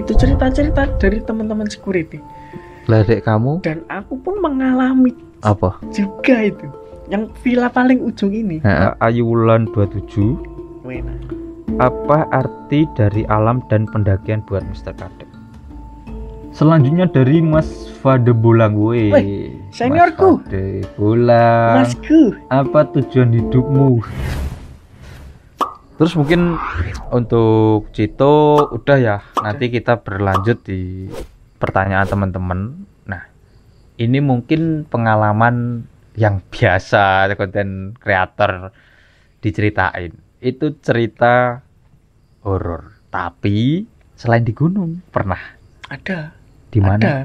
itu cerita-cerita dari teman-teman security Lah dek kamu dan aku pun mengalami apa? juga itu yang villa paling ujung ini Nah, Ayulan 27 Wena. Apa arti dari alam dan pendakian buat Mr. Kadek? Selanjutnya dari Mas Fade Bolang. Weh, seniorku. Mas Fade Bolang. Masku Apa tujuan hidupmu? Terus mungkin untuk Cito udah ya. Nanti kita berlanjut di pertanyaan teman-teman. Nah, ini mungkin pengalaman yang biasa konten kreator diceritain. Itu cerita horor. Tapi selain di gunung pernah ada di mana? ada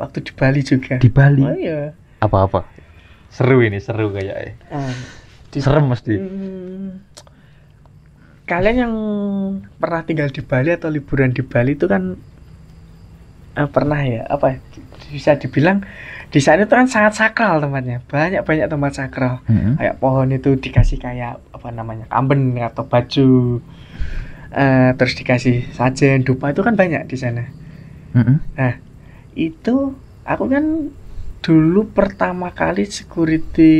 waktu di Bali juga Di Bali. oh iya Apa-apa? Seru ini, seru kayaknya. Di Serem mesti. Hmm, kalian yang pernah tinggal di Bali atau liburan di Bali itu kan eh, pernah ya? Apa ya, bisa dibilang di sana itu kan sangat sakral tempatnya. Banyak banyak tempat sakral. Mm-mm. kayak pohon itu dikasih kayak apa namanya kamben atau baju. Eh, terus dikasih sajen dupa itu kan banyak di sana. Mm-mm. itu aku kan dulu pertama kali security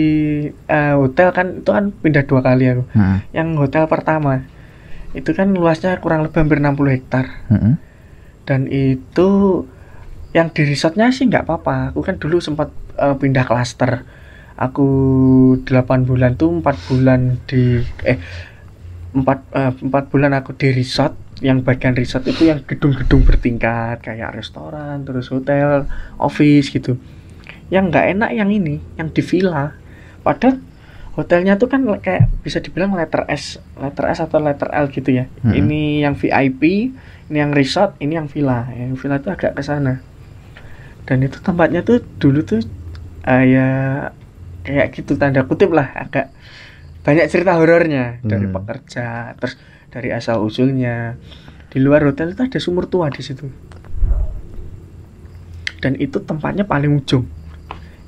eh, hotel kan itu kan pindah dua kali aku. Mm-mm. yang hotel pertama itu kan luasnya kurang lebih hampir 60 hektar. Mm-mm. dan itu yang di resortnya sih nggak apa-apa. Aku kan dulu sempat eh, pindah klaster. Aku 8 bulan tuh empat bulan di eh empat eh, empat bulan aku di resort. Yang bagian resort itu yang gedung-gedung bertingkat kayak restoran terus hotel office gitu. Yang nggak enak yang ini yang di villa. Padahal hotelnya tuh kan kayak bisa dibilang letter S letter S atau letter L gitu ya. Mm-mm. ini yang VIP ini yang resort ini yang villa. Yang villa itu agak ke sana. Dan itu tempatnya tuh dulu tuh eh, ya kayak gitu tanda kutip lah agak banyak cerita horornya. Dari Hmm. pekerja terus dari asal usulnya. Di luar hotel itu ada sumur tua di situ. Dan itu tempatnya paling ujung.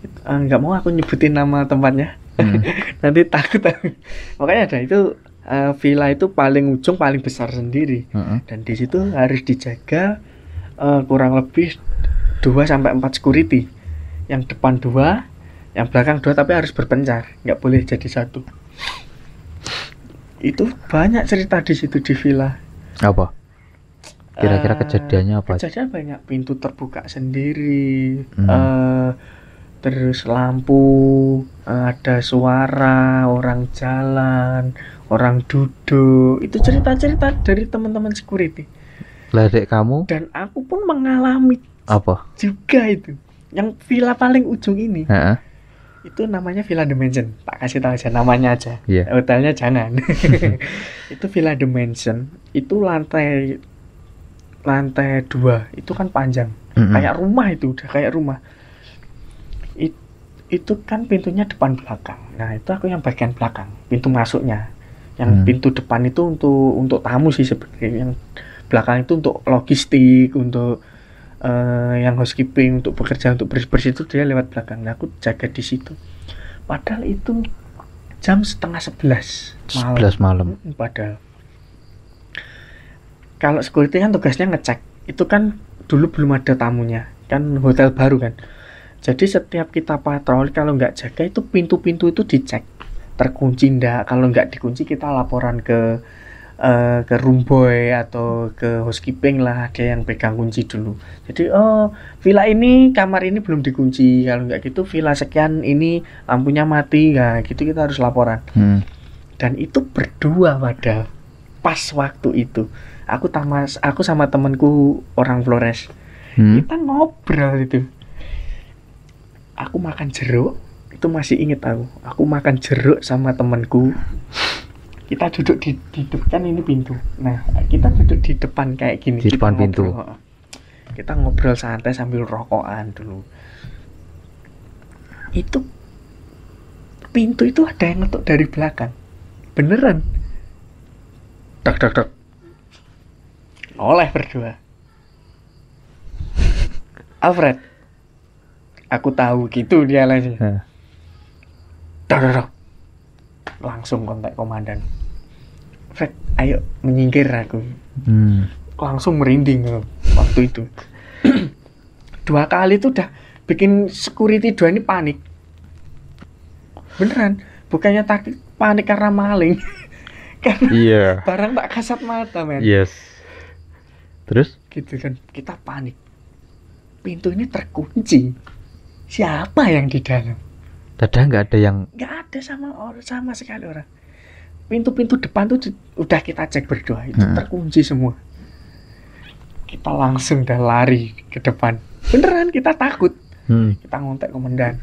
Eh, nggak mau aku nyebutin nama tempatnya Mm. nanti takut aku. makanya ada itu eh, villa itu paling ujung paling besar sendiri Mm-mm. dan di situ harus dijaga eh, kurang lebih 2 sampai 4 security yang depan dua yang belakang dua tapi harus berpencar nggak boleh jadi satu itu banyak cerita di situ di villa Apa? Kira-kira Eh, kejadiannya apa? kejadian banyak pintu terbuka sendiri Hmm. eh, terus lampu ada suara orang jalan orang duduk. Itu cerita-cerita dari teman-teman security. Lah dek kamu? Dan aku pun mengalami apa? juga itu. Yang villa paling ujung ini. Heeh. itu namanya Villa Dimension tak kasih tahu aja namanya aja. Iya. hotelnya jangan itu Villa Dimension itu lantai lantai dua. Itu kan panjang. Mm-mm. kayak rumah itu udah kayak rumah itu kan pintunya depan belakang. Nah itu aku yang bagian belakang pintu masuknya. Yang Hmm. pintu depan itu untuk untuk tamu sih sebenarnya. Yang belakang itu untuk logistik untuk eh, yang housekeeping untuk bekerja untuk bersih bersih itu dia lewat belakang. Nah aku jaga di situ. Padahal itu jam setengah sebelas malam. 11 malam. Padahal. Kalau security kan tugasnya ngecek. Itu kan dulu belum ada tamunya. Kan hotel baru kan jadi setiap kita patroli kalau nggak jaga itu pintu-pintu itu dicek. Terkunci ndak? Kalau nggak dikunci kita laporan ke eh, ke room boy atau ke housekeeping lah ada yang pegang kunci dulu. Jadi oh villa ini kamar ini belum dikunci. Kalau nggak gitu villa sekian ini lampunya mati. Nah gitu kita harus laporan. Hmm. dan itu berdua padahal pas waktu itu. Aku tamas aku sama temanku orang Flores. Hmm. kita ngobrol itu aku makan jeruk itu masih inget aku. Aku makan jeruk sama temanku. Kita duduk di, di depan ini pintu. Nah kita duduk di depan kayak gini. Di Kita depan pintu. ngobrol. kita ngobrol santai sambil rokokan dulu. Itu pintu itu ada yang ngetuk dari belakang. Beneran. Dak dak dak oleh berdua. Alfred aku tahu gitu dia langsung dak langsung kontak komandan. Fred ayo menyingkir aku. Hmm. langsung merinding waktu itu. Dua kali itu udah bikin security dua ini panik. Beneran bukannya takut panik karena maling. Karena Iya. barang tak kasat mata men. Yes. Terus? gitu kan kita panik. Pintu ini terkunci siapa yang di dalam? Dadah nggak ada yang nggak ada sama orang sama sekali orang. Pintu-pintu depan tuh udah kita cek berdua itu Hmm. terkunci semua. Kita langsung dah lari ke depan. Beneran kita takut. Hmm, kita ngontek komandan.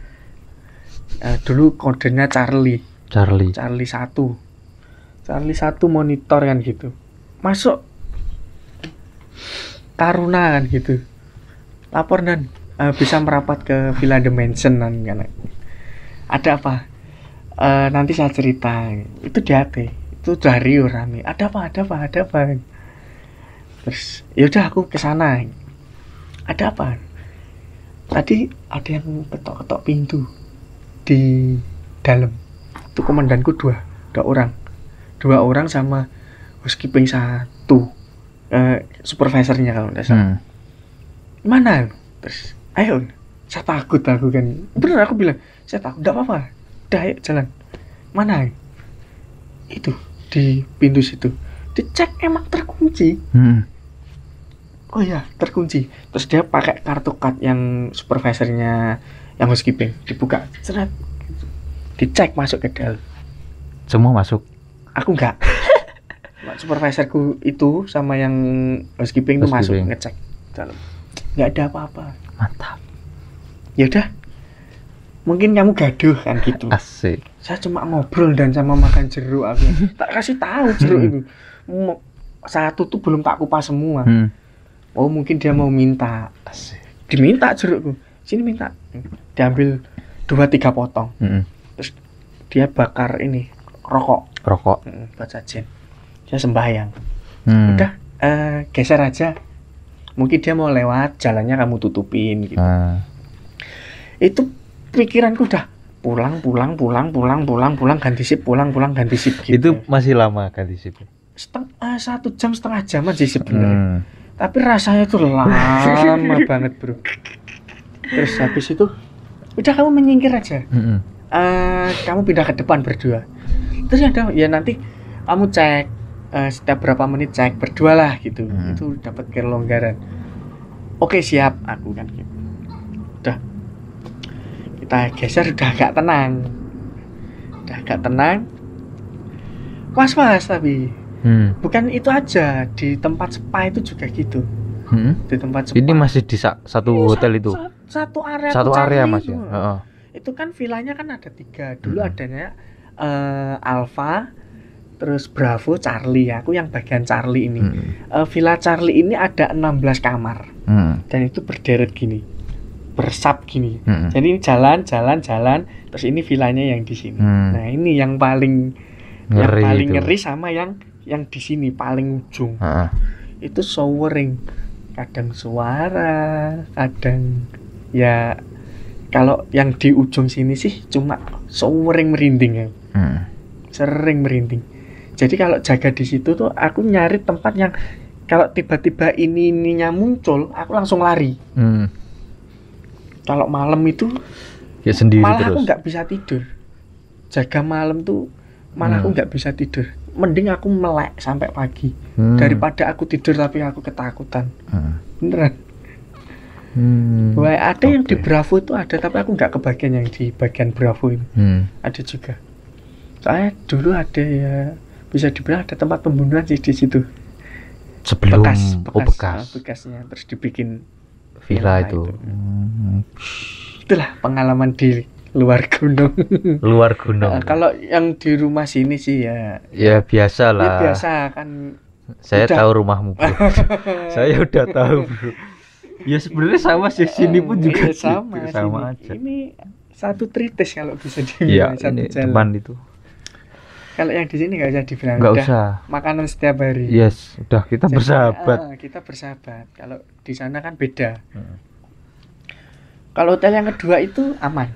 Eh, dulu kodenya Charlie. Charlie. Charlie satu. Charlie satu monitor kan gitu. Masuk. Taruna kan gitu. Lapor dan eh, bisa merapat ke Villa Dimension kan kan. Ada apa? Eh, nanti saya cerita. Itu di HP itu dari rame. Ada apa? Ada apa? Ada apa? Terus yaudah aku ke sana. Ada apa? Tadi ada yang ketok-ketok pintu di dalam. Itu komandanku dua. Dua orang. Dua orang sama housekeeping satu. Eh, supervisornya kalau tidak salah. Hmm. mana? Terus ayo saya takut aku kan. Bener aku bilang saya takut tidak apa-apa. Udah ayo jalan. Mana itu di pintu situ. Dicek emang terkunci. Hmm. oh ya terkunci. Terus dia pakai kartu card yang supervisornya yang housekeeping. Dibuka. Seret. Dicek masuk ke dalam. Semua masuk. aku enggak supervisorku itu sama yang housekeeping itu masuk Housekeeping. ngecek. Dalam. Nggak ada apa-apa Mantap. ya udah mungkin kamu gaduh kan gitu Asik. saya cuma ngobrol dan sama makan jeruk aku tak kasih tahu jeruk Hmm. itu satu tuh belum tak kupas semua Hmm. oh mungkin dia mau minta Asik. diminta jerukku sini minta diambil dua tiga potong Hmm. dia bakar ini rokok Rokok. Mm, buat sajen dia sembahyang Hmm. udah eh, geser aja mungkin dia mau lewat jalannya kamu tutupin gitu Ah. itu pikiranku udah pulang pulang pulang pulang pulang pulang ganti sip pulang pulang ganti sip gitu Itu masih lama kan di situ. Seteng- eh, satu jam setengah jaman sih sebenarnya Hmm. tapi rasanya tuh lama banget bro terus habis itu udah kamu menyingkir aja Hmm. Eh, kamu pindah ke depan berdua terus ada ya nanti kamu cek eh, setiap berapa menit cek berdua lah gitu Hmm. itu dapat kelonggaran oke siap aku kan gitu udah kita geser udah agak tenang udah agak tenang was was tapi Hmm. bukan itu aja di tempat spa itu juga gitu Hmm. di tempat spa Ini masih di sa- satu Iya, hotel sa- itu. sa- satu area Satu area Mas itu. ya. Itu kan villanya kan ada tiga dulu Hmm. adanya eh, Alpha terus Bravo Charlie aku yang bagian Charlie ini Hmm. Eh, Villa Charlie ini ada 16 kamar Hmm. dan itu berderet gini bersap gini Hmm. jadi ini jalan jalan jalan terus ini villanya yang di sini Hmm. nah ini yang paling Ngeri yang paling itu. ngeri sama yang yang di sini paling ujung itu showering kadang suara kadang ya kalau yang di ujung sini sih cuma showering merinding ya Hmm. sering merinding jadi kalau jaga di situ tuh aku nyari tempat yang kalau tiba-tiba ini ininya muncul aku langsung lari Hmm. kalau malam itu Ya sendiri malah terus. aku nggak bisa tidur jaga malam tuh malah aku Hmm. nggak bisa tidur mending aku melek sampai pagi Hmm. daripada aku tidur tapi aku ketakutan Hmm. beneran Hmm. Wah, ada yang di. Bravo itu ada tapi aku nggak kebagian yang di bagian Bravo ini Hmm. ada juga soalnya dulu ada ya bisa dibilang ada tempat pembunuhan sih di situ Sebelum bekas oh bekas bekas ah, bekasnya terus dibikin villa villa itu. itu. Hmm. itulah pengalaman di luar gunung Luar gunung. Nah, kalau yang di rumah sini sih ya ya biasa ya lah. biasa kan Saya Udah. tahu rumahmu. Bro. Saya udah tahu, Bro. Ya sebenarnya sama sih sini pun juga Iya, gitu, sama sama sini. aja. ini satu tritis kalau bisa Iya, dibilang satu ini jalan. itu. Kalau yang di sini nggak usah dibilang Nggak usah. makanan setiap hari Yes, udah kita Jadi, bersahabat. ah, kita bersahabat. Kalau di sana kan beda. Hmm. Kalau hotel yang kedua itu aman.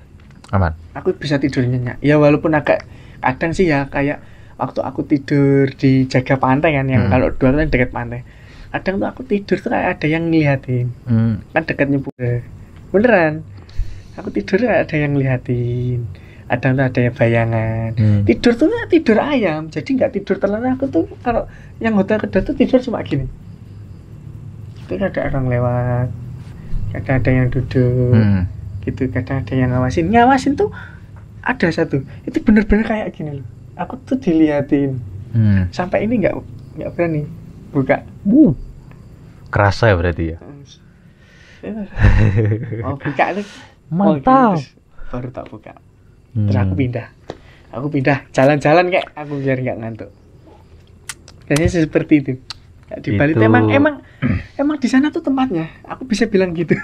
Aman. Aku bisa tidur nyenyak. Ya walaupun agak kadang sih ya kayak waktu aku tidur di jaga pantai kan yang Hmm. kalau dua kan dekat pantai. kadang tuh aku tidur tuh kayak ada yang ngeliatin Hmm. kan dekatnya pura beneran aku tidur ada yang ngeliatin ada tuh ada yang bayangan. Hmm. tidur tuh nggak tidur ayam. Jadi nggak tidur terlena aku tuh kalau yang hotel kedua tuh tidur cuma gini. Itu ada orang lewat. Kadang ada yang duduk. Hmm. gitu. Kadang ada yang ngawasin. Ngawasin tuh ada satu. Itu bener-bener kayak gini loh. Aku tuh diliatin. Hmm. sampai ini nggak nggak berani buka. Wuh. Kerasa ya berarti ya. oh buka tuh Mantap. Oh, gitu. baru tak buka terus aku Hmm. pindah aku pindah jalan-jalan kayak aku biar nggak ngantuk biasanya seperti itu di Bali Itu- emang emang emang di sana tuh tempatnya aku bisa bilang gitu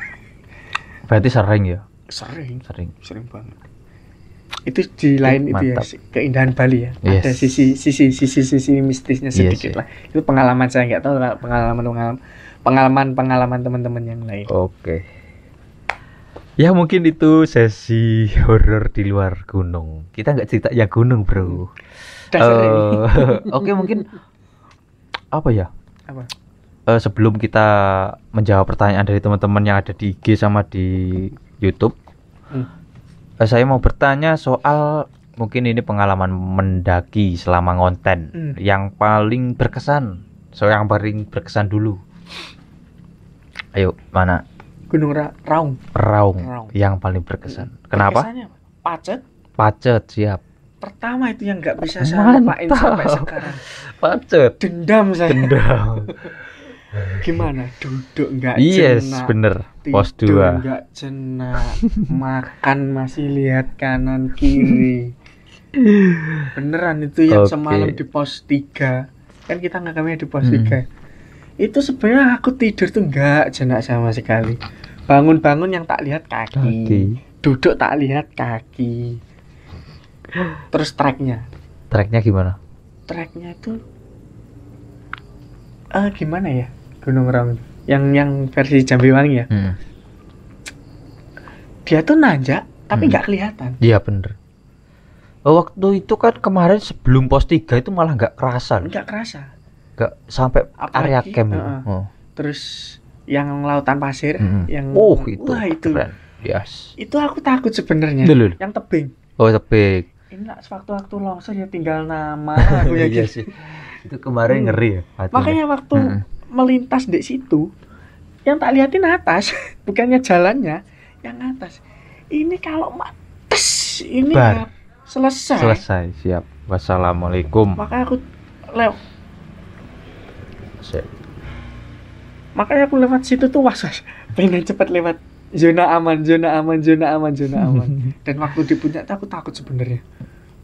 Berarti sering ya? sering Sering. sering banget itu di lain itu ya mantap. si- keindahan Bali ya Yes. ada sisi sisi sisi sisi mistisnya sedikit yes. lah itu pengalaman saya nggak tahu pengalaman pengalaman pengalaman pengalaman teman-teman yang lain Oke. Ya mungkin itu sesi horor di luar gunung. Kita nggak cerita ya gunung, bro. Eh, Oke mungkin apa ya? apa Eh, sebelum kita menjawab pertanyaan dari teman-teman yang ada di IG sama di YouTube, Hmm. eh, saya mau bertanya soal mungkin ini pengalaman mendaki selama ngonten Hmm. yang paling berkesan. So yang paling berkesan dulu. Ayo mana Gunung Ra Raung Raung, Raung. yang paling berkesan. Kenapa? Berkesannya pacet Pacet siap. pertama itu yang nggak bisa saya lupain sampai sekarang Pacet. dendam saya Dendam. gimana duduk nggak yes, jenak bener. Pos 2. nggak jenak makan masih lihat kanan kiri beneran itu yang Oke. semalam di pos 3 kan kita ngakamnya di pos Hmm. 3 itu sebenarnya aku tidur tuh nggak jenak sama sekali bangun-bangun yang tak lihat kaki, Kaki. duduk tak lihat kaki terus treknya Treknya gimana? treknya itu eh gimana ya Gunung Raung yang yang versi Jambiwangi ya Hmm. dia tuh nanjak tapi Hmm. nggak kelihatan Iya bener. Oh, waktu itu kan kemarin sebelum pos 3 itu malah nggak kerasa. nggak kerasa Nggak sampai Apalagi, area camp. heeh. Oh. terus yang lautan pasir Mm-mm. yang Oh, itu. wah itu Keren. Yes. itu aku takut sebenarnya yang tebing Oh, tebik. ini lah sewaktu-waktu longsor ya tinggal nama aku ya Iya gitu. sih. Itu kemarin Hmm. ngeri ya. hatinya. makanya waktu Mm-mm. melintas di situ yang tak liatin atas bukannya jalannya yang atas ini kalau mates ini Bar. ya selesai. selesai. Siap. Wassalamualaikum. makanya aku lew Siap. Makanya aku lewat situ tuh was was pengen cepet lewat zona aman zona aman zona aman zona aman dan waktu di puncak tuh aku takut sebenarnya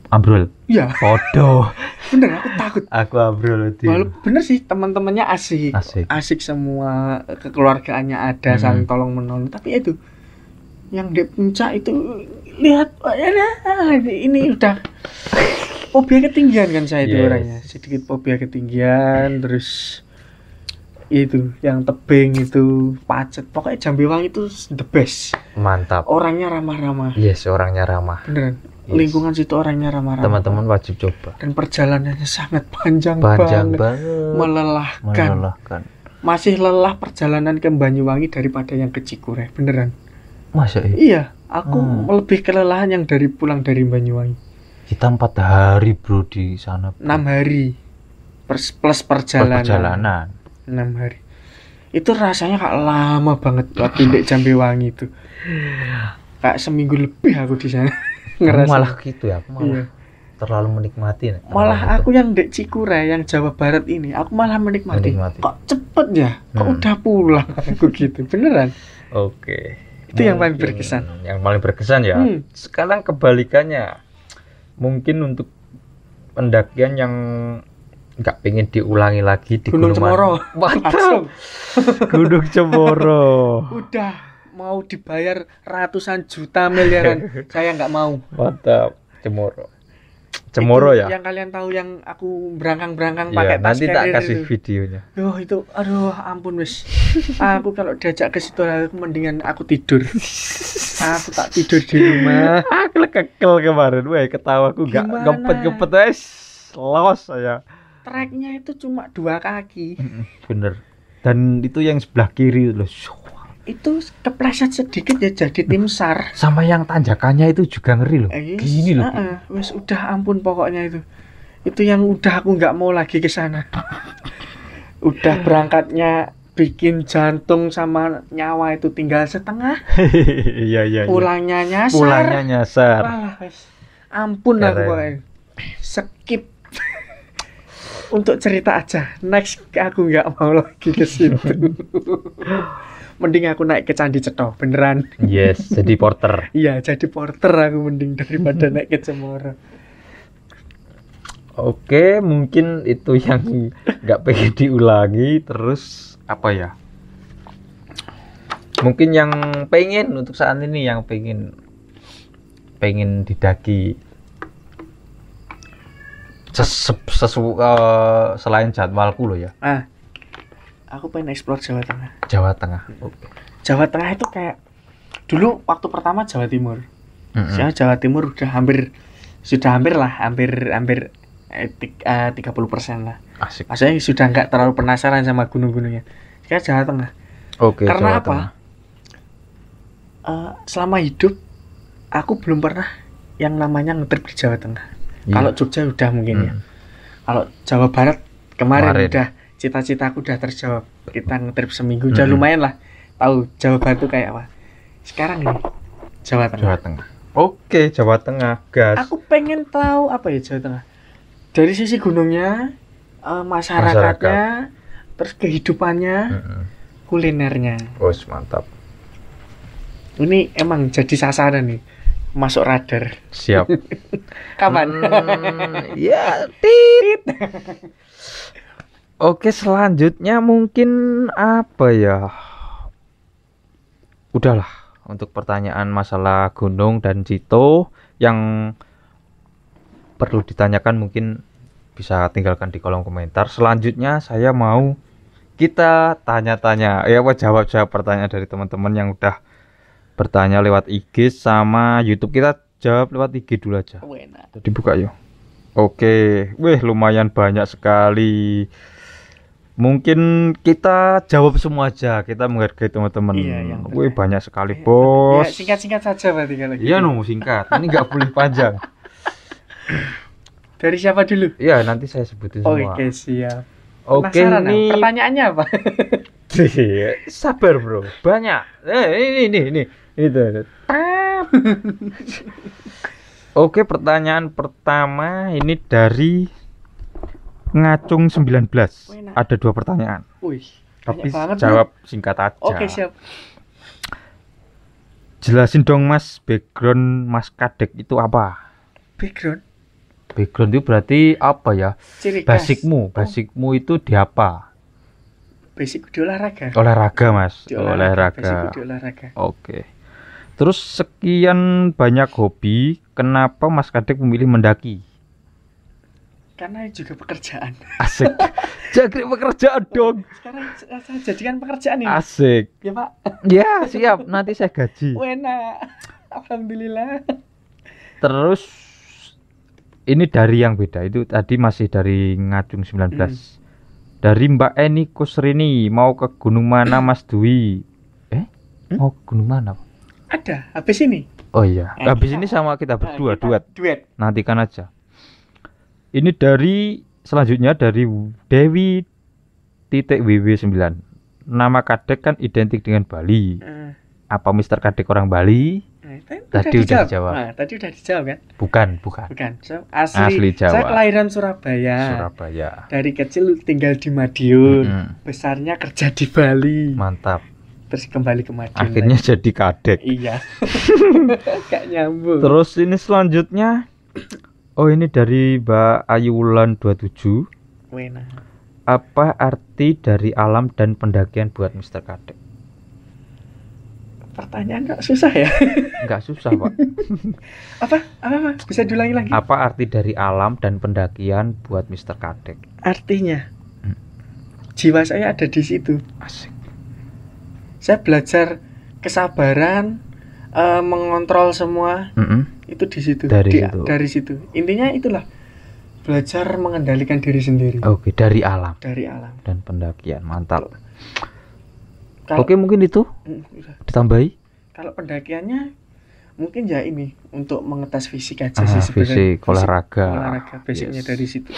Ambrol. iya Podo. bener aku takut Aku ambrol di. Walau bener sih teman-temannya asik Asik. asik semua kekeluargaannya ada Hmm. saling tolong menolong tapi itu yang di puncak itu lihat oh, ya, ya, ini udah fobia ketinggian kan saya itu Yes. orangnya sedikit fobia ketinggian terus itu yang tebing itu pacet pokoknya Jambiwang itu the best Mantap. orangnya ramah-ramah Yes, orangnya ramah. beneran Yes. lingkungan situ orangnya ramah-ramah Teman-teman wajib coba. dan perjalanannya sangat panjang, Panjang banget banget. melelahkan Melelahkan. masih lelah perjalanan ke Banyuwangi daripada yang ke Cikure beneran Masa iya? iya aku Hmm. lebih kelelahan yang dari pulang dari Banyuwangi Kita empat hari bro di sana. bro. enam hari plus, plus Per perjalanan perjalanan. Enam hari itu rasanya kayak lama banget waktu di Jambiwangi itu kayak seminggu lebih aku di sana ngerasa malah gitu ya. Aku malah iya. terlalu menikmati. malah aku yang di Cikure yang Jawa Barat ini aku malah menikmati, Menikmati. kok cepet ya kok Hmm. udah pulang aku gitu beneran Oke. Itu yang paling Mungkin berkesan. Yang paling berkesan ya. Hmm. Sekarang kebalikannya. Mungkin untuk pendakian yang nggak pengen diulangi lagi di Gunung Gunung Cemoro Mantap. Gunung Cemoro. udah mau dibayar ratusan juta miliaran saya nggak mau Mantap. Cemoro. Cemoro Itu ya. yang kalian tahu yang aku berangkang-berangkang Iya, pakai tas nanti tak kasih itu. videonya. Duh, itu aduh ampun wis aku kalau diajak ke situ aku mendingan aku tidur aku tak tidur di rumah Aku kekel kemarin, weh ketawaku nggak Gimana? ngempet-ngempet wes. Los saya. Treknya itu cuma dua kaki Bener. dan itu yang sebelah kiri loh. Itu kepleset sedikit ya jadi tim SAR. Sama yang tanjakannya itu juga ngeri loh. Eh, Gini loh. ah, wes udah ampun pokoknya itu. Itu yang udah aku nggak mau lagi ke sana. udah berangkatnya bikin jantung sama nyawa itu tinggal setengah, Iya iya. iya. pulangnya nyasar. Pulangnya nyasar. Wah, ampun aku Keren. pokoknya. Skip. Untuk cerita aja. Next aku nggak mau lagi ke situ. mending aku naik ke Candi Cetho, beneran. Yes, jadi porter. Iya, jadi porter aku mending daripada naik ke Cemoro. Oke, mungkin itu yang nggak pengen diulangi. Terus apa ya? Mungkin yang pengen untuk saat ini yang pengen pengen didaki ses, sesu- eh, selain jadwalku loh ya Ah, aku pengen explore Jawa Tengah. Jawa Tengah. Oke. Jawa Tengah itu kayak dulu waktu pertama Jawa Timur. Mm-mm. Sekarang Jawa Timur udah hampir sudah hampir lah, hampir hampir eh, eh, 30% lah. Asik. Maksudnya sudah nggak terlalu penasaran sama gunung-gunungnya. Sekarang Jawa Tengah. Oke. Karena Jawa apa? Tengah. Eh, selama hidup aku belum pernah yang namanya ngetrip di Jawa Tengah. Iya. Kalau Jogja udah mungkin ya. Mm. Kalau Jawa Barat kemarin, Kemarin. udah cita-citaku udah terjawab. Kita ngetrip seminggu udah Mm-mm. lumayan lah. Tahu Jawa Barat itu kayak apa. Sekarang ini Jawa Tengah. Jawa Tengah. Oke, Jawa Tengah. Gas. Aku pengen tahu apa ya Jawa Tengah. Dari sisi gunungnya, eh, masyarakatnya, terus kehidupannya, Mm-mm. kulinernya. Bos, mantap. Ini emang jadi sasaran nih. Masuk radar. Siap. Kapan? Hmm, ya, tit. Oke, selanjutnya mungkin apa ya? Udahlah, untuk pertanyaan masalah gunung dan Cito yang perlu ditanyakan mungkin bisa tinggalkan di kolom komentar. Selanjutnya saya mau kita tanya-tanya, ya apa jawab-jawab pertanyaan dari teman-teman yang udah bertanya lewat IG sama YouTube. Kita jawab lewat IG dulu aja. Wena. Jadi buka yuk. Oke, wih lumayan banyak sekali. Mungkin kita jawab semua aja. Kita menghargai teman-teman. Iya, yang Wih banyak sekali Ya, bos. singkat-singkat saja berarti kalau gitu. Iya no singkat. Ini nggak boleh panjang. Dari siapa dulu? Iya nanti saya sebutin semua. Oke, siap. Oke ini? Pertanyaannya apa? sabar bro. Banyak. Eh ini ini ini itu. Tap. Oke pertanyaan pertama ini dari ngacung 19. Wena. Ada dua pertanyaan. Wih, Tapi jawab singkat aja. Oke, siap. Jelasin dong Mas background Mas Kadek itu apa? Background, Background itu berarti apa ya? ciri khas. Basicmu, Oh, basicmu itu di apa? basic di olahraga. Olahraga Mas. Di Olahraga. Basic di olahraga. Oke. Terus sekian banyak hobi, kenapa Mas Kadek memilih mendaki? Karena juga pekerjaan. Asik. Jadi pekerjaan dong. Sekarang saya jadikan pekerjaan ini. Asik. Ya, Pak. Ya, siap. Nanti saya gaji. Wena. Alhamdulillah. Terus ini dari yang beda. Itu tadi masih dari Ngacung 19. Hmm. Dari Mbak Eni Kusrini mau ke gunung mana Mas Dwi? Eh? Hmm? Mau ke gunung mana? Ada habis ini. Oh iya. Habis kita- ini sama kita Nah, berdua kita duet. Duet. Nantikan aja. Ini dari selanjutnya dari Dewi titik WW9. Nama Kadek kan identik dengan Bali. Eh, Apa Mister Kadek orang Bali? nah, tadi udah dijawab. Nah, tadi udah dijawab kan? Bukan, bukan. Bukan. So, asli, Asli Jawa. Saya kelahiran Surabaya. Surabaya. Dari kecil tinggal di Madiun. Mm-mm. Besarnya kerja di Bali. Mantap. Terus kembali ke Madiun. Akhirnya jadi Kadek. lagi. Iya. Gak nyambung. Terus ini selanjutnya Oh ini dari Mbak Ayu Wulan 27 Wena. Apa arti dari alam dan pendakian buat Mister Kadek? Pertanyaan kok susah ya? Enggak susah Pak apa? Apa, apa? Bisa diulangi lagi? Apa arti dari alam dan pendakian buat Mister Kadek? Artinya Hmm. jiwa saya ada di situ. Asik Saya belajar kesabaran, eh, mengontrol semua Mm-mm. itu di situ. Dari Di- situ. Dari situ. Intinya itulah belajar mengendalikan diri sendiri Oke dari alam dari alam. dan pendakian Mantap Kalau, Oke, mungkin itu Mm, udah. ditambahi. Kalau pendakiannya mungkin ya ini untuk mengetes fisik aja Ah, sih sebenarnya. fisik, olahraga. olahraga basicnya Yes. dari situ.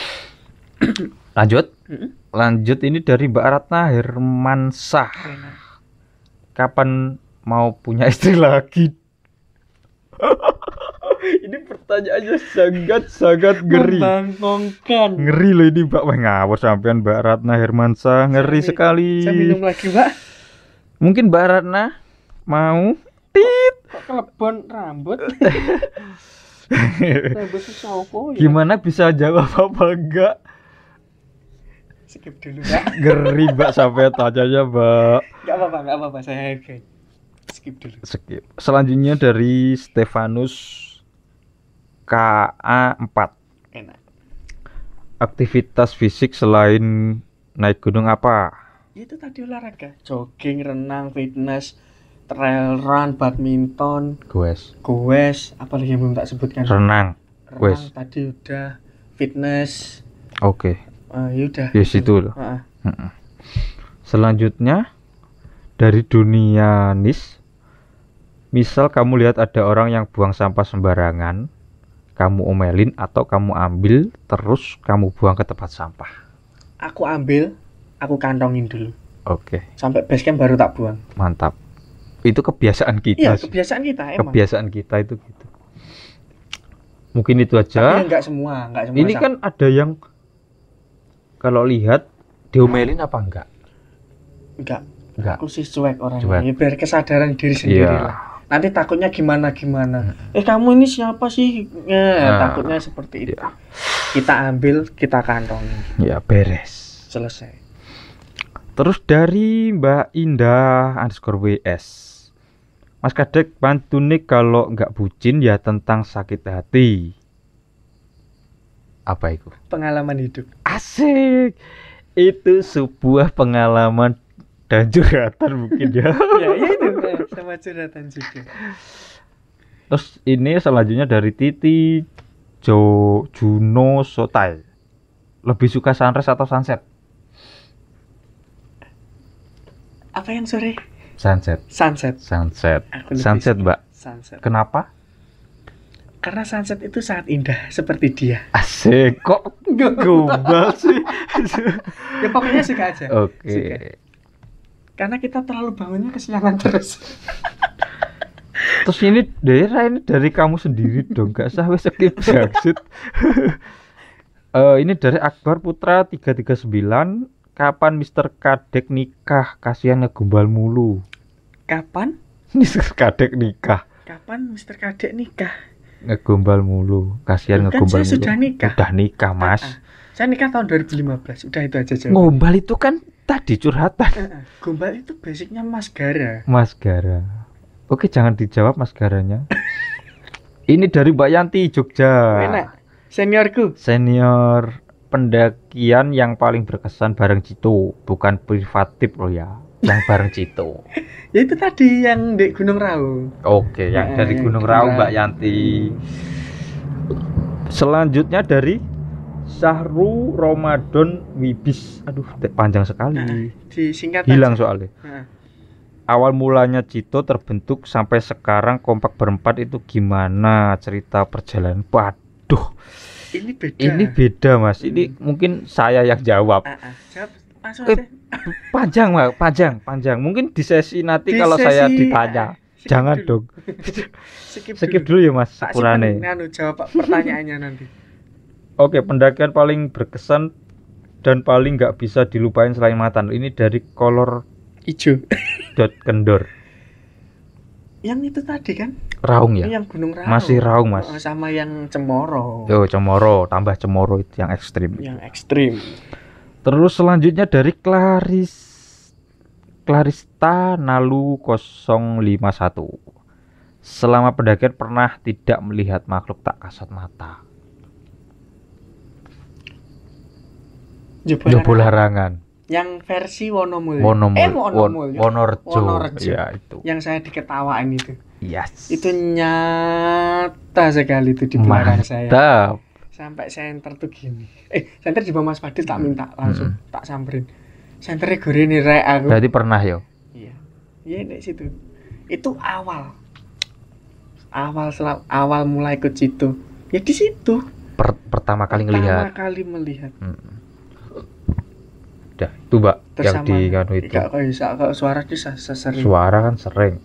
Lanjut. Mm-mm. Lanjut ini dari Mbak Ratna Hermansah. Enak. Kapan mau punya istri lagi? ini pertanyaannya sangat sangat ngeri. Membangkongkan. Ngeri loh ini Mbak. Wah ngawur sampean Mbak Ratna Hermansah. Ngeri Saya- sekali. Saya minum lagi, Mbak. Mungkin Mbak Ratna mau tit. Kok kelebon rambut? rambut sopo ya? Gimana bisa jawab apa enggak? Skip dulu, Mbak. Ngeri Mbak sampai tanyanya Mbak. Enggak apa-apa, enggak apa-apa, saya hargai. Skip dulu. Skip. Selanjutnya dari Stefanus KA4. Enak. Aktivitas fisik selain naik gunung apa? Itu tadi olahraga, jogging, renang, fitness, trail run, badminton, Goes. goes, apalagi yang belum tak sebutkan. Renang. renang tadi udah, fitness, Oke. eh, ya udah. Yes itu loh. Selanjutnya dari dunia nis. Misal kamu lihat ada orang yang buang sampah sembarangan, kamu omelin atau kamu ambil terus kamu buang ke tempat sampah. Aku ambil, aku kantongin dulu. Oke, Sampai base camp baru tak buang. mantap. Itu kebiasaan kita Iya, kebiasaan kita emang. Kebiasaan kita itu gitu. Mungkin itu Tapi aja. enggak semua, enggak semua. Ini kan ada yang kalau lihat diomelin apa enggak? enggak. Enggak. Aku sih cuek orangnya. Ya, biar kesadaran diri sendiri Iya. lah. Nanti takutnya gimana gimana. Eh kamu ini siapa sih? Ya, Nah, takutnya seperti itu. iya. Kita ambil, kita kantongin. Ya beres. Selesai. Terus dari Mbak Indah underscore WS. Mas Kadek pantunik kalau nggak bucin ya tentang sakit hati. Apa itu? Pengalaman hidup. Asik. Itu sebuah pengalaman dan curhatan mungkin ya. ya, ya itu sama curhatan juga. Terus ini selanjutnya dari Titi Jo Juno Sotai. Lebih suka sunrise atau sunset? Apa yang sore? Sunset. Sunset. Sunset. Sunset, suka Mbak. Sunset. Kenapa? Karena sunset itu sangat indah seperti dia. Asik. Kok gombal sih? Ya pokoknya suka aja. Oke. Suka. Karena kita terlalu bangunnya kesiangan terus. Terus ini daerah ini dari kamu sendiri dong, gak usah wes skip Brexit. Eh ini dari Akbar Putra 339 Kapan Mr. Kadek nikah? Kasihan ngegombal mulu. Kapan? Mr. Kadek nikah, Kapan Mr. Kadek nikah? Ngegombal mulu. Kasihan Kan ngegombal saya mulu. sudah nikah. Udah nikah, Mas. Ah, ah. Saya nikah tahun 2015. Udah itu aja jawabannya. Ngombal itu kan tadi curhatan. Ah, ah. Gombal itu basicnya Mas Gara. Mas Gara. Oke, jangan dijawab Mas Garanya. ini dari Mbak Yanti Jogja. Enak. Seniorku. Senior pendakian yang paling berkesan bareng Cito, bukan privatif loh ya. Yang bareng Cito. Ya itu tadi yang di Gunung Raung. Oke, yang Eh, dari yang Gunung Gunung Raung Mbak. Yanti. Selanjutnya dari Sahru Ramadan Wibis. Aduh, panjang sekali. Disingkat Hilang aja. soalnya. Ah. Awal mulanya Cito terbentuk sampai sekarang kompak berempat itu gimana cerita perjalanan? Waduh, Ini beda. ini beda Mas. Ini mungkin saya yang jawab. Ah, ah. Jawab langsung Eh, aja. Panjang, Mas. Panjang, panjang. Mungkin di sesi nanti Di kalau saya sesi- ditanya. ah, skip Jangan dulu. dong. Skip, Skip dulu ya Mas, simpen, anu, jawab pertanyaannya nanti. Oke, pendakian paling berkesan dan paling nggak bisa dilupain selain Matan. Ini dari kolor Ijo. dot kendor. Yang itu tadi kan? Raung ya? Yang Gunung Raung. Masih Raung, Mas. Oh, sama yang Cemoro. Yo, Cemoro, tambah Cemoro itu yang ekstrim. Yang ekstrim. Terus selanjutnya dari Claris Clarista Nalu 051. Selama pendakian pernah tidak melihat makhluk tak kasat mata. Jebol Jebol larangan. Yang versi Wonomulyo. Wonomul, Eh, Won- Wonomulyo. Wonorjo. Wonorejo. Ya itu. Yang saya diketawain itu. Yes. Itu nyata sekali itu di belakang saya. Mantap. Sampai center tuh gini. Eh, center di bawah Mas Fadil tak minta langsung tak samperin. sentere gorene rek aku. Berarti pernah yo. Iya. Iya nek situ. Itu awal. Awal sel- awal mulai ikut situ. Ya di situ. Per- pertama kali Pertama ngelihat. kali melihat. Mm. Udah, itu Mbak yang di kanu itu. Gak kok bisa kok suara di sesering. Suara kan sering.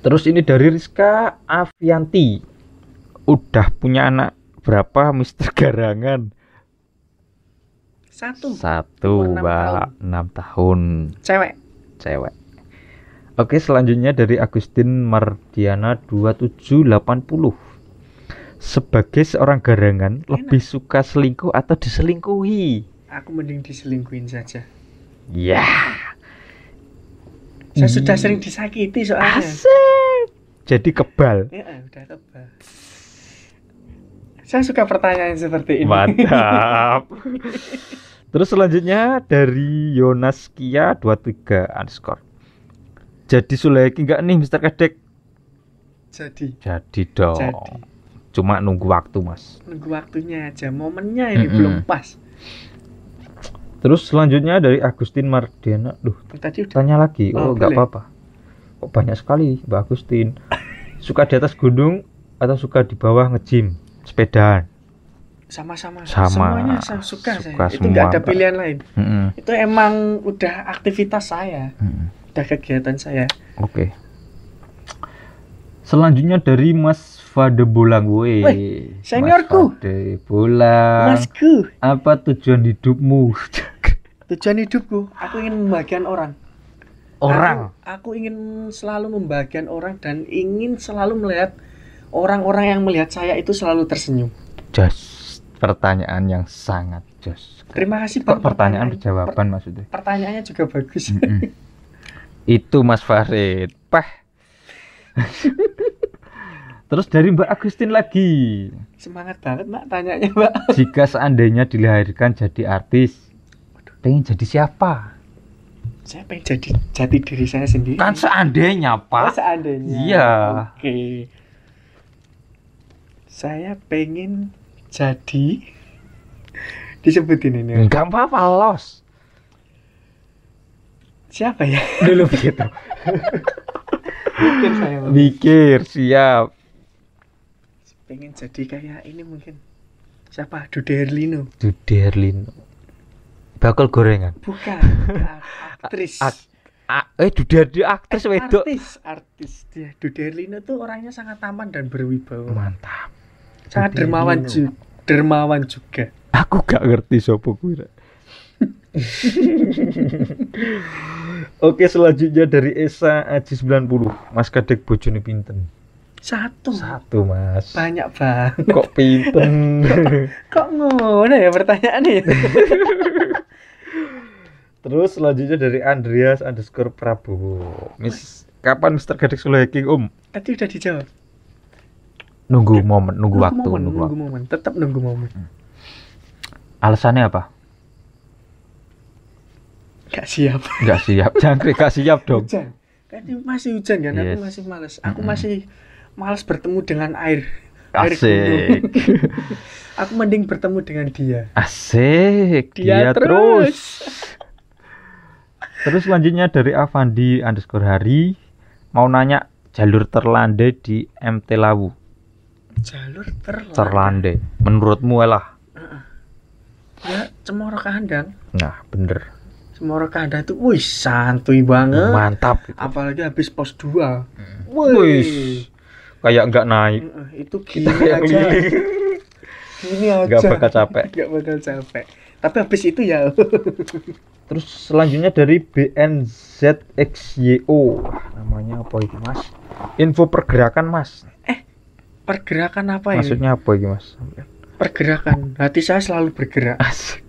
Terus ini dari Rizka Avianti. Udah punya anak berapa Mister Garangan? Satu. Satu, Umur enam Mbak. tahun. 6 tahun. Cewek. Cewek. Oke, selanjutnya dari Agustin Mardiana 2780. Sebagai seorang garangan, lebih suka selingkuh atau diselingkuhi? Aku mending diselingkuhin saja. Ya. Saya Hmm. sudah sering disakiti soalnya. Asik. Jadi kebal. Ya, udah tebal. Saya suka pertanyaan seperti ini. Mantap. Terus selanjutnya dari Yonas Kia 23 underscore. Jadi Suleki enggak nih Mister Kadek? Jadi, Jadi dong. jadi Cuma nunggu waktu, Mas. nunggu waktunya aja. Momennya ini Mm-mm. belum pas. Terus selanjutnya dari Agustin Mardiana. Duh, Tadi udah tanya lagi. Oh, Oh, enggak boleh. apa-apa. Kok banyak sekali, Mbak Agustin. Suka di atas gunung atau suka di bawah ngejim, sepedaan? sama-sama. Sama. Semuanya saya suka, Suka saya. Itu nggak ada pilihan lain. Mm-mm. Itu emang udah aktivitas saya, Mm-mm. udah kegiatan saya. Oke. Selanjutnya dari Mas Fade Bolang. Weh, seniorku. Mas Fade Bolang. Masku, Apa tujuan hidupmu? tujuan hidupku, aku ingin membagian orang. Orang. Aku, aku ingin selalu membagian orang dan ingin selalu melihat orang-orang yang melihat saya itu selalu tersenyum. Jos. Pertanyaan yang sangat jos. Terima kasih Bang, pertanyaan per- berjawaban maksudnya? pertanyaannya juga bagus. Mm-mm. Itu Mas Farid. Pah. Terus dari Mbak Agustin lagi. Semangat banget Mbak tanyanya Mbak. Jika seandainya dilahirkan jadi artis, pengen jadi siapa? Saya pengen jadi jati diri saya sendiri. Kan seandainya, Oh, Pak. seandainya. Iya. Oke. Saya pengen jadi disebutin ini. Enggak apa-apa, los. Siapa ya? Dulu begitu. Mungkin saya. Mikir, siap. pengen jadi kayak ini mungkin. Siapa? Dude Herlino. Dude Herlino. Bakal gorengan. Bukan. Aktris. Ak- A- eh, Dude Herlino aktris wedok. Artis, artis dia. Dude Herlino tuh orangnya sangat tampan dan berwibawa. Mantap. Sangat dermawan Herlino. ju- dermawan juga. Aku gak ngerti sopo kuwi. Rek. Oke, selanjutnya dari Esa Aji 90. Mas Kadek bojone pinten? Satu. Satu, Mas. Banyak banget. Kok pinten? Kok ngono ya pertanyaannya ya? Terus selanjutnya dari Andreas underscore Prabowo. Miss, kapan Mr. Gadek Sulaiking Om? Tadi udah dijawab. Nunggu momen, nunggu, waktu, momen, nunggu nunggu momen. Tetap nunggu momen. Alasannya apa? Gak siap. Nggak siap, jangkrik gak siap dong. Hujan. Tadi masih hujan kan? Yes. Aku masih males. Aku Mm-mm. masih males bertemu dengan air. Air. Asik, Aku mending bertemu dengan dia. asik. Dia, Dia, terus. Terus selanjutnya dari Avandi underscore Hari mau nanya jalur terlandai di MT Lawu. Jalur terlalu. Terlandai. Menurutmu lah? Ya, cemoro kandang. Nah, bener. Cemoro kandang itu, wih santuy banget. Mantap. gitu. Apalagi habis pos 2 Wih. Kayak nggak naik. itu gini Kayak aja. Gini aja. Nggak bakal capek. Nggak bakal capek. Tapi habis itu ya. Terus selanjutnya dari BNZXYO. Namanya apa itu, Mas? Info pergerakan, Mas. Pergerakan apa ini? Maksudnya apa ini, Mas? Pergerakan. Hati saya selalu bergerak. Asik.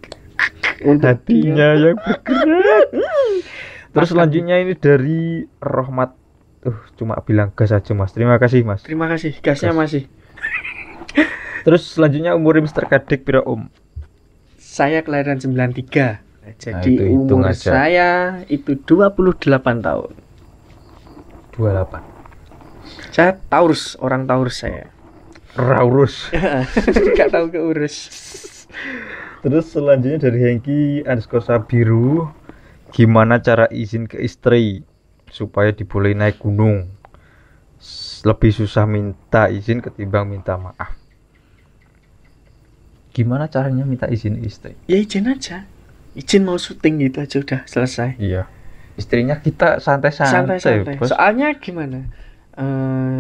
Untuk Hatinya yang bergerak. Terus Makan. selanjutnya ini dari Rohmat. Tuh, cuma bilang gas aja, Mas. Terima kasih, Mas. Terima kasih. Gasnya Gas. masih. Terus selanjutnya umur Mr. Kadek pira Om? Saya kelahiran 93. Nah, jadi itu hitung umur aja. saya itu 28 tahun. 28. Saya Taurus, orang Taurus saya. Raurus. Gak tahu keurus. Terus selanjutnya dari Hengki underscore Sabiru, gimana cara izin ke istri supaya dibolehin naik gunung? Lebih susah minta izin ketimbang minta maaf. Gimana caranya minta izin istri? ya izin aja izin mau syuting gitu aja udah selesai Iya. Istrinya kita santai-santai, santai-santai soalnya gimana Eh,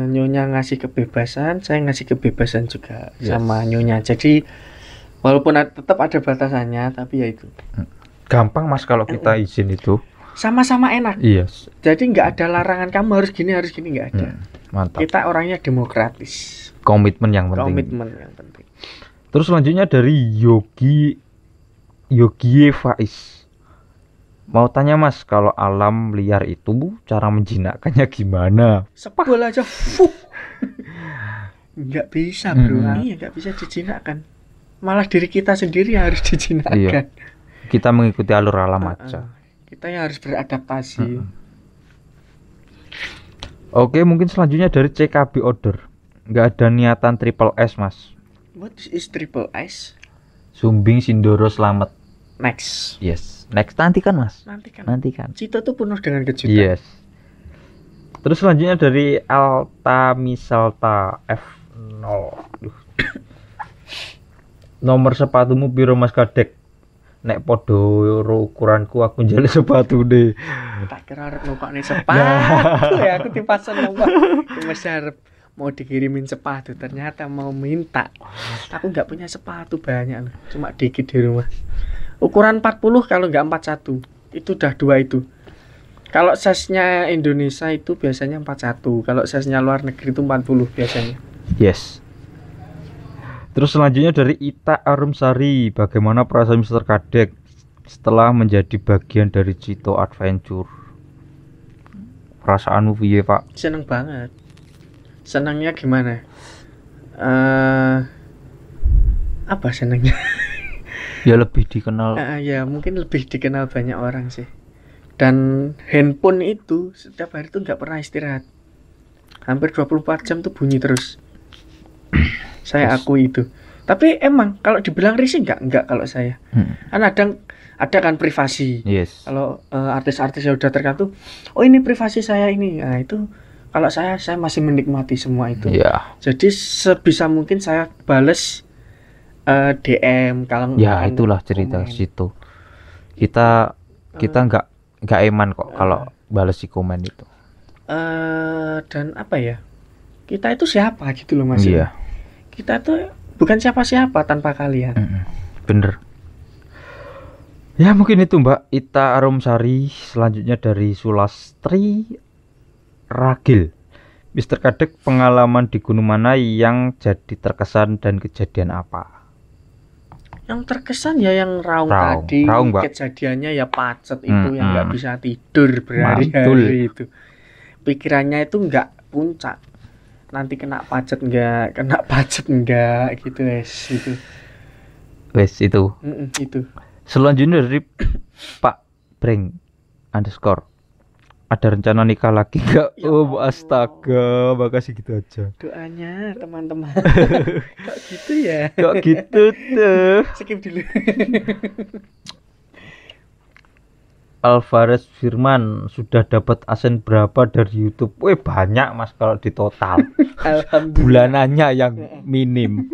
nyonya ngasih kebebasan saya ngasih kebebasan juga Yes. sama nyonya jadi walaupun ad- tetap ada batasannya tapi ya itu Gampang mas kalau kita izin itu. sama-sama enak Iya. jadi nggak ada larangan kamu harus gini harus gini nggak ada Hmm, mantap. kita orangnya demokratis Komitmen yang penting. komitmen yang penting Terus selanjutnya dari Yogi Yogi Faiz. Mau tanya Mas, kalau alam liar itu cara menjinakkannya gimana? sepul aja fuh nggak bisa bro Mm-mm. iya nggak bisa dijinakkan malah diri kita sendiri yang harus dijinakkan Iya. Kita mengikuti alur alam aja. kita yang harus beradaptasi Mm-mm. Oke, mungkin selanjutnya dari CKB order. Nggak ada niatan triple S, Mas. what is triple S Sumbing Sindoro Slamet. Next Yes. Next nanti kan, Mas? nanti kan Nanti kan. Cita tuh penuh dengan kejutan Yes. Terus selanjutnya dari Alta Misalta F0. Duh. Nomor sepatumu piro Mas Kadek? Nek podo ukuranku aku njali sepatu deh. tak kira arep nukokne sepatu ya aku tipasan numpak masih harap mau dikirimin sepatu ternyata mau minta aku nggak punya sepatu banyak loh cuma dikit di rumah ukuran 40 kalau nggak 41 itu udah dua itu kalau size-nya Indonesia itu biasanya 41 kalau size-nya luar negeri itu 40 biasanya Yes. Terus selanjutnya dari Ita Arumsari, bagaimana perasaan Mr. Kadek setelah menjadi bagian dari Cito Adventure? Perasaanmu piye, Pak? seneng banget senangnya gimana eh apa senangnya Ya lebih dikenal. Ah, ya mungkin lebih dikenal banyak orang sih. Dan handphone itu setiap hari tuh nggak pernah istirahat. Hampir 24 jam tuh bunyi terus. saya akui itu. Tapi emang kalau dibilang risih nggak nggak kalau saya. Hmm. Kan ada ada kan privasi. Yes. Kalau eh, artis-artis yang udah tertentu, oh ini privasi saya ini. Nah, itu kalau saya saya masih menikmati semua itu. Ya. Jadi sebisa mungkin saya bales eh, DM kalau Ya itulah cerita komen. situ. Kita kita nggak nggak eman kok kalau balas si komen itu. eh dan apa ya kita itu siapa gitu loh mas Iya. kita tuh bukan siapa-siapa tanpa kalian. Bener. Ya mungkin itu Mbak Ita Arumsari selanjutnya dari Sulastri Ragil. Mister Kadek pengalaman di gunung mana yang jadi terkesan dan kejadian apa? Yang terkesan ya yang raung, Raung. tadi Raung, Mbak. kejadiannya ya pacet itu Mm-mm. yang nggak bisa tidur berhari-hari itu pikirannya itu nggak puncak nanti kena pacet nggak kena pacet nggak gitu guys itu Wes itu. Mm-mm, itu Selanjutnya dari Pak Breng underscore. Ada rencana nikah lagi nggak? Ya oh Allah. astaga, makasih gitu aja. doanya teman-teman kok gitu ya Kok gitu tuh? skip dulu Alvarez Firman sudah dapat asen berapa dari YouTube? Wih banyak mas kalau di total bulanannya yang minim.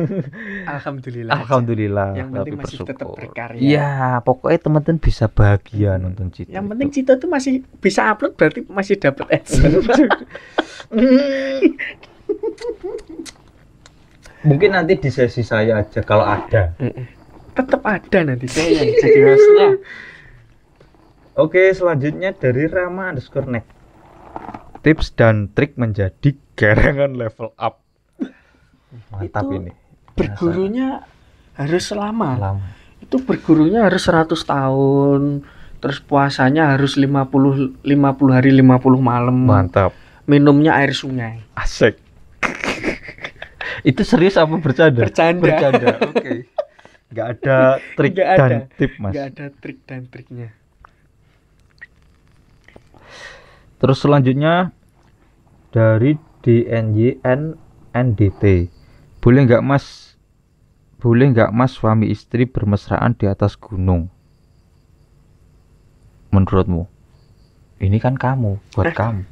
alhamdulillah. Alhamdulillah. Yang penting masih tetap bersyukur. berkarya. Iya, pokoknya teman-teman bisa bahagia nonton Cito. Yang itu. penting Cito tuh masih bisa upload berarti masih dapat adsense. Mungkin nanti di sesi saya aja kalau ada. Tetap ada nanti saya yang jadi hostnya. Oke, selanjutnya dari Rama underscore neck. Tips dan trik menjadi garangan level up. Mantap Itu ini. Bergurunya harus lama. Lama. Itu bergurunya harus 100 tahun. Terus puasanya harus 50 50 hari 50 malam. Mantap. Minumnya air sungai. Asik. Itu serius apa bercanda? Bercanda. Bercanda. Oke. Nggak ada trik Nggak dan ada. tip, Mas. Nggak ada trik dan triknya. Terus selanjutnya dari DNYN NDT. Boleh nggak Mas boleh nggak mas suami istri bermesraan di atas gunung? Menurutmu? Ini kan kamu, buat Eh. kamu.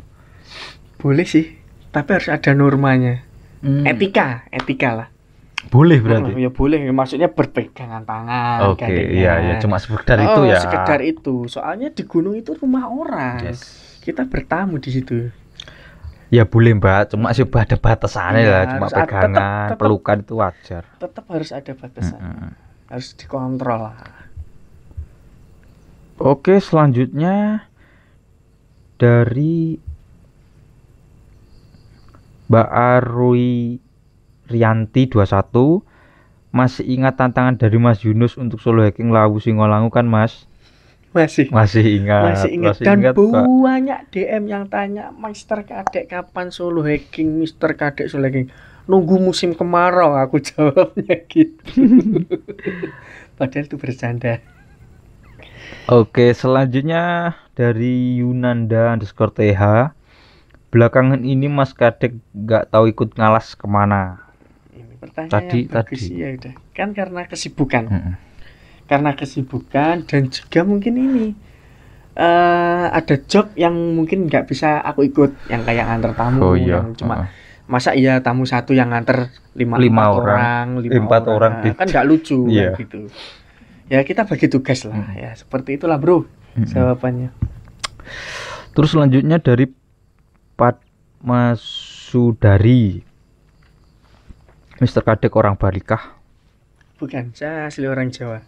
Boleh sih, tapi harus ada normanya. Hmm. Etika, etika lah. Boleh Oh, berarti. ya boleh, maksudnya berpegangan tangan. Oke, gandengan. iya ya, cuma sekedar oh, itu ya. sekedar itu. Soalnya di gunung itu rumah orang. Yes. Kita bertamu di situ. Ya boleh mbak, cuma sih ada batasannya Iya, lah, cuma pegangan, tetap- tetap- pelukan itu wajar. Tetap harus ada batasan. Mm-mm. Harus dikontrol. Oke, selanjutnya dari Mbak Arui Rianti 21 masih ingat tantangan dari Mas Yunus untuk solo hacking Lawu Singolangu kan Mas? Masih. Masih ingat. Masih ingat dan Pak. banyak DM yang tanya Mister Kadek kapan solo hacking Mister Kadek solo hacking nunggu musim kemarau aku jawabnya gitu padahal itu bercanda Oke, selanjutnya dari Yunanda underscore TH. Belakangan ini Mas Kadek nggak tahu ikut ngalas ke mana. ini pertanyaan Tadi- bagus tadi. ya udah kan karena kesibukan Mm-mm. Karena kesibukan dan juga mungkin ini eh ada job yang mungkin nggak bisa aku ikut yang kayak antar tamu Oh iya. yang cuma heeh. masa iya tamu satu yang nganter lima, Lima empat orang. lima Eh, empat orang. Nah, kan nggak lucu Iya. kan gitu ya kita bagi tugas lah Hmm. ya seperti itulah bro Mm-mm. jawabannya Terus selanjutnya dari Padma Sudari. Mister Kadek orang Balikah. bukan saya asli orang Jawa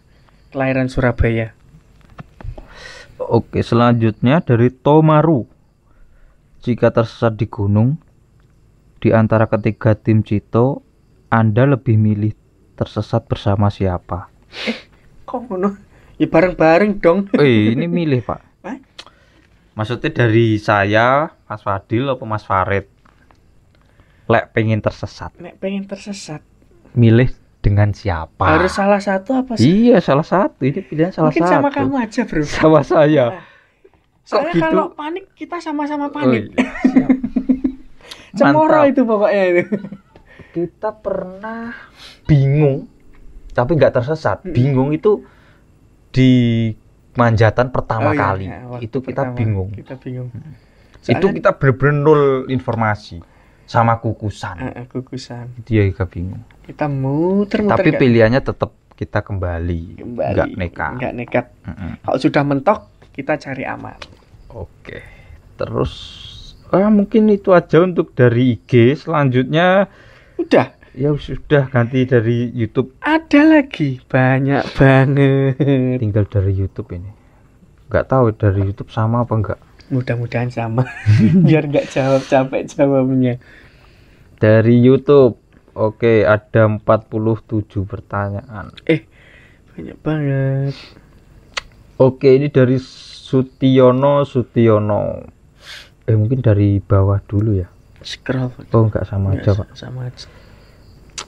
kelahiran Surabaya Oke, selanjutnya dari Tomaru. Jika tersesat di gunung, di antara ketiga tim Cito, Anda lebih milih tersesat bersama siapa? kok ngono ya bareng-bareng dong Eh, ini milih, Pak. Hah? Maksudnya dari saya, Mas Fadil apa Mas Farid? Lek pengen tersesat, nek pengen tersesat milih dengan siapa? harus salah satu apa sih Iya, salah satu. Ini pilihan salah mungkin satu. sama kamu aja bro Sama saya. soalnya gitu? kalau panik kita sama-sama Oh, panik iya, siap. cemoro Mantap. itu pokoknya itu Kita pernah bingung, tapi nggak tersesat. Bingung itu di manjatan pertama Oh, iya, kali. ya, waktu itu kita pertama bingung. kita bingung itu Soalnya- kita bener-bener nol informasi sama kukusan. Ah, kukusan Dia juga bingung. kita muter-muter tapi nggak- pilihannya tetap kita kembali, kembali nggak nekat. nggak nekat Mm-mm. kalau sudah mentok kita cari aman Oke. Terus ah mungkin itu aja untuk dari IG. Selanjutnya udah ya sudah ganti dari YouTube. ada lagi banyak banget Tinggal dari YouTube ini. Nggak tahu dari YouTube sama apa enggak. Mudah-mudahan sama biar nggak jawab capek jawabnya Dari YouTube. Oke, ada 47 pertanyaan. banyak banget Oke, ini dari Sutiono Sutiono. Eh mungkin dari bawah dulu ya. scroll Oh, enggak sama Nggak, aja, Pak. sama aja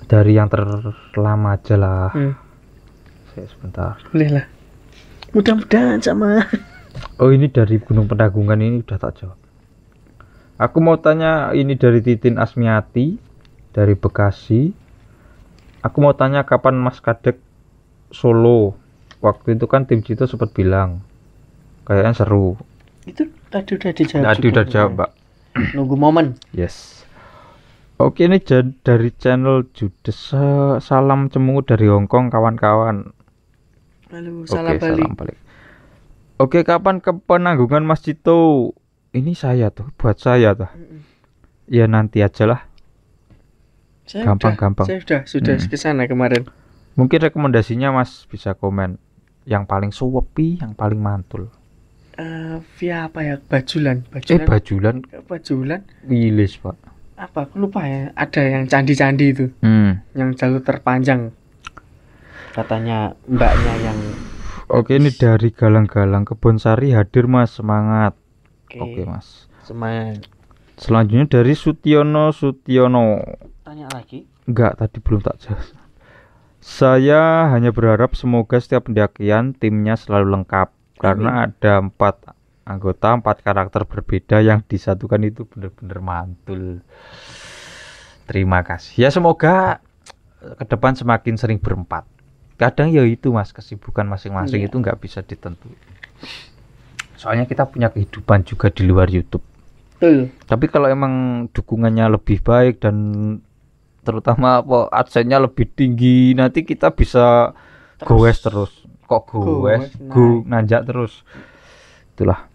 Dari yang terlama aja lah. Hmm, Saya sebentar. boleh lah mudah-mudahan sama Oh ini dari Gunung Pendagungan ini udah tak jawab. Aku mau tanya ini dari Titin Asmiati dari Bekasi. Aku mau tanya kapan Mas Kadek solo. Waktu itu kan tim Cito sempat bilang kayaknya seru. itu tadi udah dijawab Tadi udah jawab, Mbak. nunggu momen Yes. Oke ini dari channel Judes Sa- salam cemunggu dari Hongkong kawan-kawan. lalu Oke, salah balik salam balik. Oke, kapan ke penanggungan Mas Cito? Ini saya tuh, buat saya tuh. Ya nanti aja lah. saya Gampang, udah, gampang. saya sudah sudah Mm. ke sana kemarin Mungkin rekomendasinya Mas bisa komen yang paling suwepi, yang paling mantul. Eh, via apa ya bajulan Eh bajulan bajulan bajulan wilis, Pak. apa aku lupa ya ada yang candi-candi itu Hmm. yang jalur terpanjang katanya mbaknya yang Oke, ini dari Galang-galang Kebonsari hadir Mas, semangat. oke Oke, Mas. semangat Selanjutnya dari Sutiono Sutiono. tanya lagi Enggak, tadi belum tak jawab. Saya hanya berharap semoga setiap pendakian timnya selalu lengkap karena ada empat anggota, empat karakter berbeda yang disatukan itu benar-benar mantul. Terima kasih. Ya semoga ke depan semakin sering berempat. Kadang ya itu mas kesibukan masing-masing Iya. itu nggak bisa ditentuin. Soalnya kita punya kehidupan juga di luar YouTube. Betul. Tapi kalau emang dukungannya lebih baik dan terutama apa adsense-nya lebih tinggi, nanti kita bisa Terus. goes terus. Kok goes? Goes, Go nanjak terus. Itulah.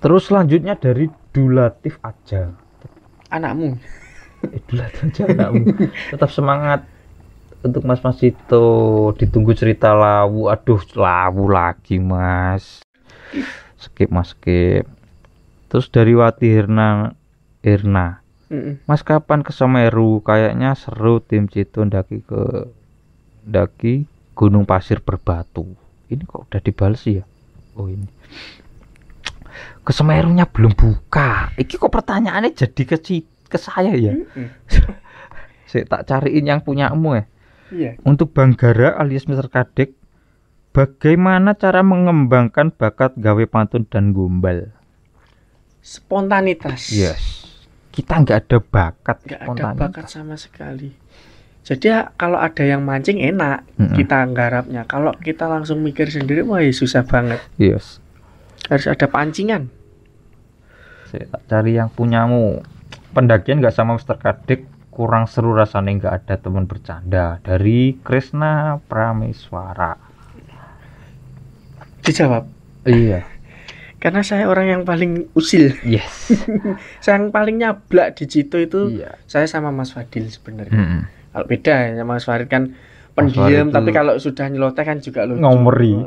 Terus selanjutnya dari Dulatif aja. Anakmu. Eh, Dulatif aja anakmu. Tetap semangat untuk Mas Mas itu ditunggu cerita lawu. Aduh, lawu lagi, Mas. Skip Mas, skip. Terus dari Wati Hirna Irna. Mas kapan ke Semeru? Kayaknya seru tim Cito ndaki ke ndaki Gunung Pasir Berbatu. Ini kok udah dibales ya? Oh ini. Ke Semerunya belum buka. Iki kok pertanyaannya jadi ke ke saya ya? Mm-mm. Saya tak cariin yang punyamu ya. Iya. Untuk Banggara alias Mr. Kadek, bagaimana cara mengembangkan bakat gawe pantun dan gombal? Spontanitas. Yes. Kita nggak ada bakat Nggak ada bakat sama sekali. Jadi ya, kalau ada yang mancing enak Mm-mm. kita nggarapnya. Kalau kita langsung mikir sendiri, wah ya susah banget. Yes. Harus ada pancingan. Saya tak cari yang punyamu. Pendakian nggak sama Mr. Kadek kurang seru rasanya nggak ada teman bercanda dari Krisna Prameswara. Dijawab. Iya. Karena saya orang yang paling usil. Yes. Saya yang paling nyablak di Cito itu iya. saya sama Mas Fadil sebenarnya. Mm-mm. Kalau beda ya Mas Farid kan pendiam tapi kalau sudah nyeloteh kan juga lucu. ngomeri.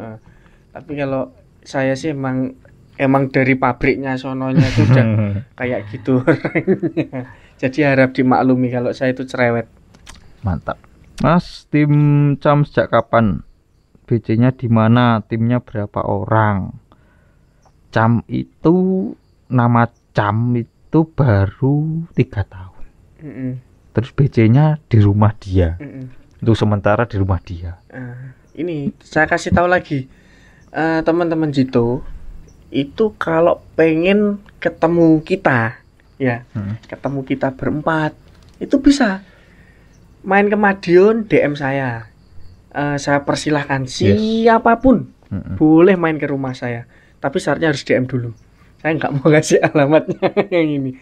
Tapi kalau saya sih emang emang dari pabriknya sononya itu udah kayak gitu orangnya. Jadi harap dimaklumi kalau saya itu cerewet. Mantap. Mas, tim Cam sejak kapan? BC-nya di mana? Timnya berapa orang? Cam itu nama Cam itu baru tiga tahun. Mm-mm, Terus BC-nya di rumah dia. mm-mm. Untuk sementara di rumah dia. Nah, ini saya kasih tahu lagi Eh, teman-teman Jito itu kalau pengen ketemu kita ya Hmm. ketemu kita berempat itu bisa main ke Madiun DM saya Eh, saya persilahkan siapa pun Mm-mm. boleh main ke rumah saya tapi syaratnya harus DM dulu saya nggak mau kasih alamatnya yang ini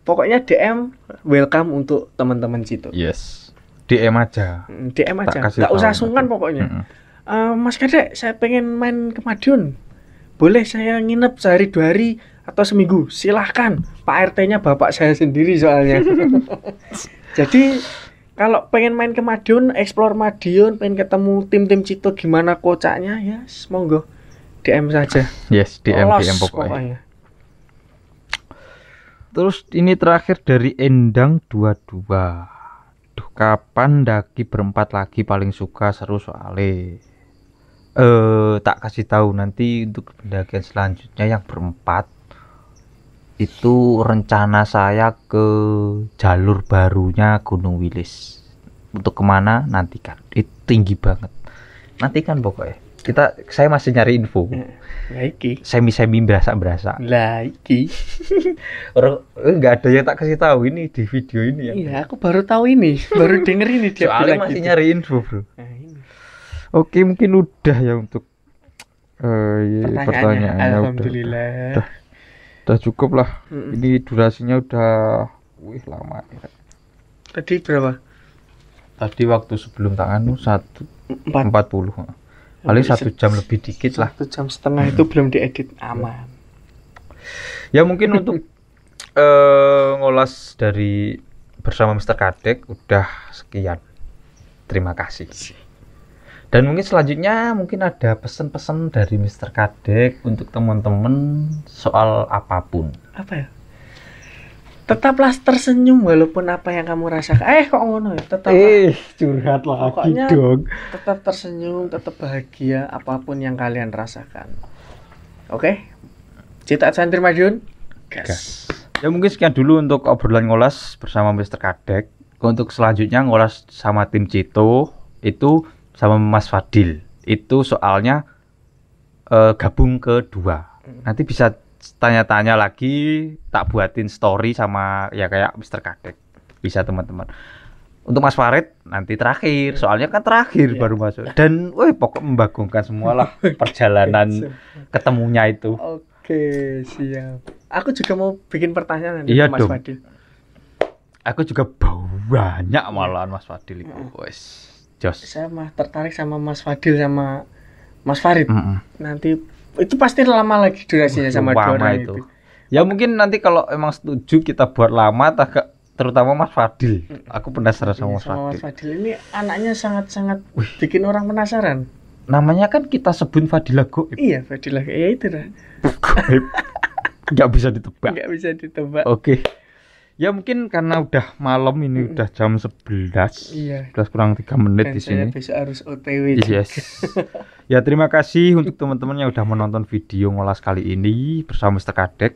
pokoknya DM welcome untuk teman-teman Cito Yes. DM aja. DM Tak aja nggak usah sungkan pokoknya Mm-mm. Eh, Mas Kadek, saya pengen main ke Madiun. Boleh saya nginep sehari dua hari atau seminggu? Silahkan. Pak RT-nya bapak saya sendiri soalnya. Jadi kalau pengen main ke Madiun, explore Madiun, pengen ketemu tim-tim Cito gimana kocaknya, ya monggo DM saja. Yes, DM Lolos DM pokoknya. Terus ini terakhir dari Endang 22. Duh, kapan daki berempat lagi paling suka seru soale. Eh, tak kasih tahu nanti untuk pendakian selanjutnya yang berempat itu rencana saya ke jalur barunya Gunung Wilis. Untuk ke mana nantikan. Itu tinggi banget. Nantikan pokoknya. Kita saya masih nyari info. Lah iki. Semi-semi berasa-berasa. Lah iki. Orang eh, nggak ada yang tak kasih tahu ini di video ini ya. Iya, aku baru tahu ini, baru denger ini dia Soalnya masih gitu. nyari info, Bro. Nah, ini. Oke, mungkin udah ya untuk eh, iya, Pertanyaannya, pertanyaannya udah, Alhamdulillah. udah, udah cukup lah. Mm-mm. Ini durasinya udah wih lama. ya. Tadi berapa? Tadi waktu sebelum tanganmu satu Empat. puluh. Paling satu jam lebih dikit lah. Satu jam setengah itu belum diedit aman. Ya mungkin untuk eh ngolas dari bersama Mr. Kadek udah sekian. Terima kasih. Dan mungkin selanjutnya mungkin ada pesan-pesan dari Mr. Kadek untuk teman-teman soal apa pun. Apa ya? Tetaplah tersenyum walaupun apa yang kamu rasakan. Eh kok ngono ya? Tetap curhat Pokoknya- tetap tersenyum, tetap bahagia apa pun yang kalian rasakan. Oke? Cita Santri Madiun. Gas. Ya mungkin sekian dulu untuk obrolan ngolas bersama Mr. Kadek. Untuk selanjutnya ngolas sama tim Cito itu sama Mas Fadil. Itu soalnya eh, gabung kedua. Nanti bisa tanya-tanya lagi, tak buatin story sama ya kayak Mr. Kadek. bisa teman-teman untuk Mas Farid nanti terakhir soalnya kan terakhir Iya. baru masuk dan weh pokok membagongkan semualah perjalanan ketemunya itu Oke, siap. Aku juga mau bikin pertanyaan nanti Iya Mas dong. Fadil. aku juga banyak malahan Mas Fadil itu Mm. wes jos Saya mah tertarik sama Mas Fadil sama Mas Farid. Mm-mm. Nanti itu pasti lama lagi durasinya sama dua orang itu. itu. ya mungkin nanti kalau emang setuju kita buat lama agak terutama Mas Fadil aku penasaran sama Iya, Mas sama Mas Fadil Fadil ini anaknya sangat-sangat bikin orang penasaran. namanya kan kita sebut Fadila Goib Iya, Fadil ya itu dah. Goib nggak bisa ditebak Nggak bisa ditebak. Oke. Ya mungkin karena udah malam ini udah jam 11. Iya. 11 kurang 3 menit Dan di sini. besok harus OTW. Yes. ya terima kasih untuk teman-teman yang udah menonton video ngolas kali ini bersama Mr. Kadek.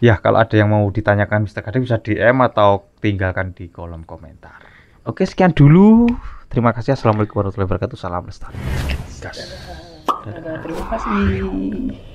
Ya kalau ada yang mau ditanyakan Mr. Kadek bisa DM atau tinggalkan di kolom komentar. Oke sekian dulu. Terima kasih. Assalamualaikum warahmatullahi wabarakatuh. Salam lestari. Dadah, Terima kasih.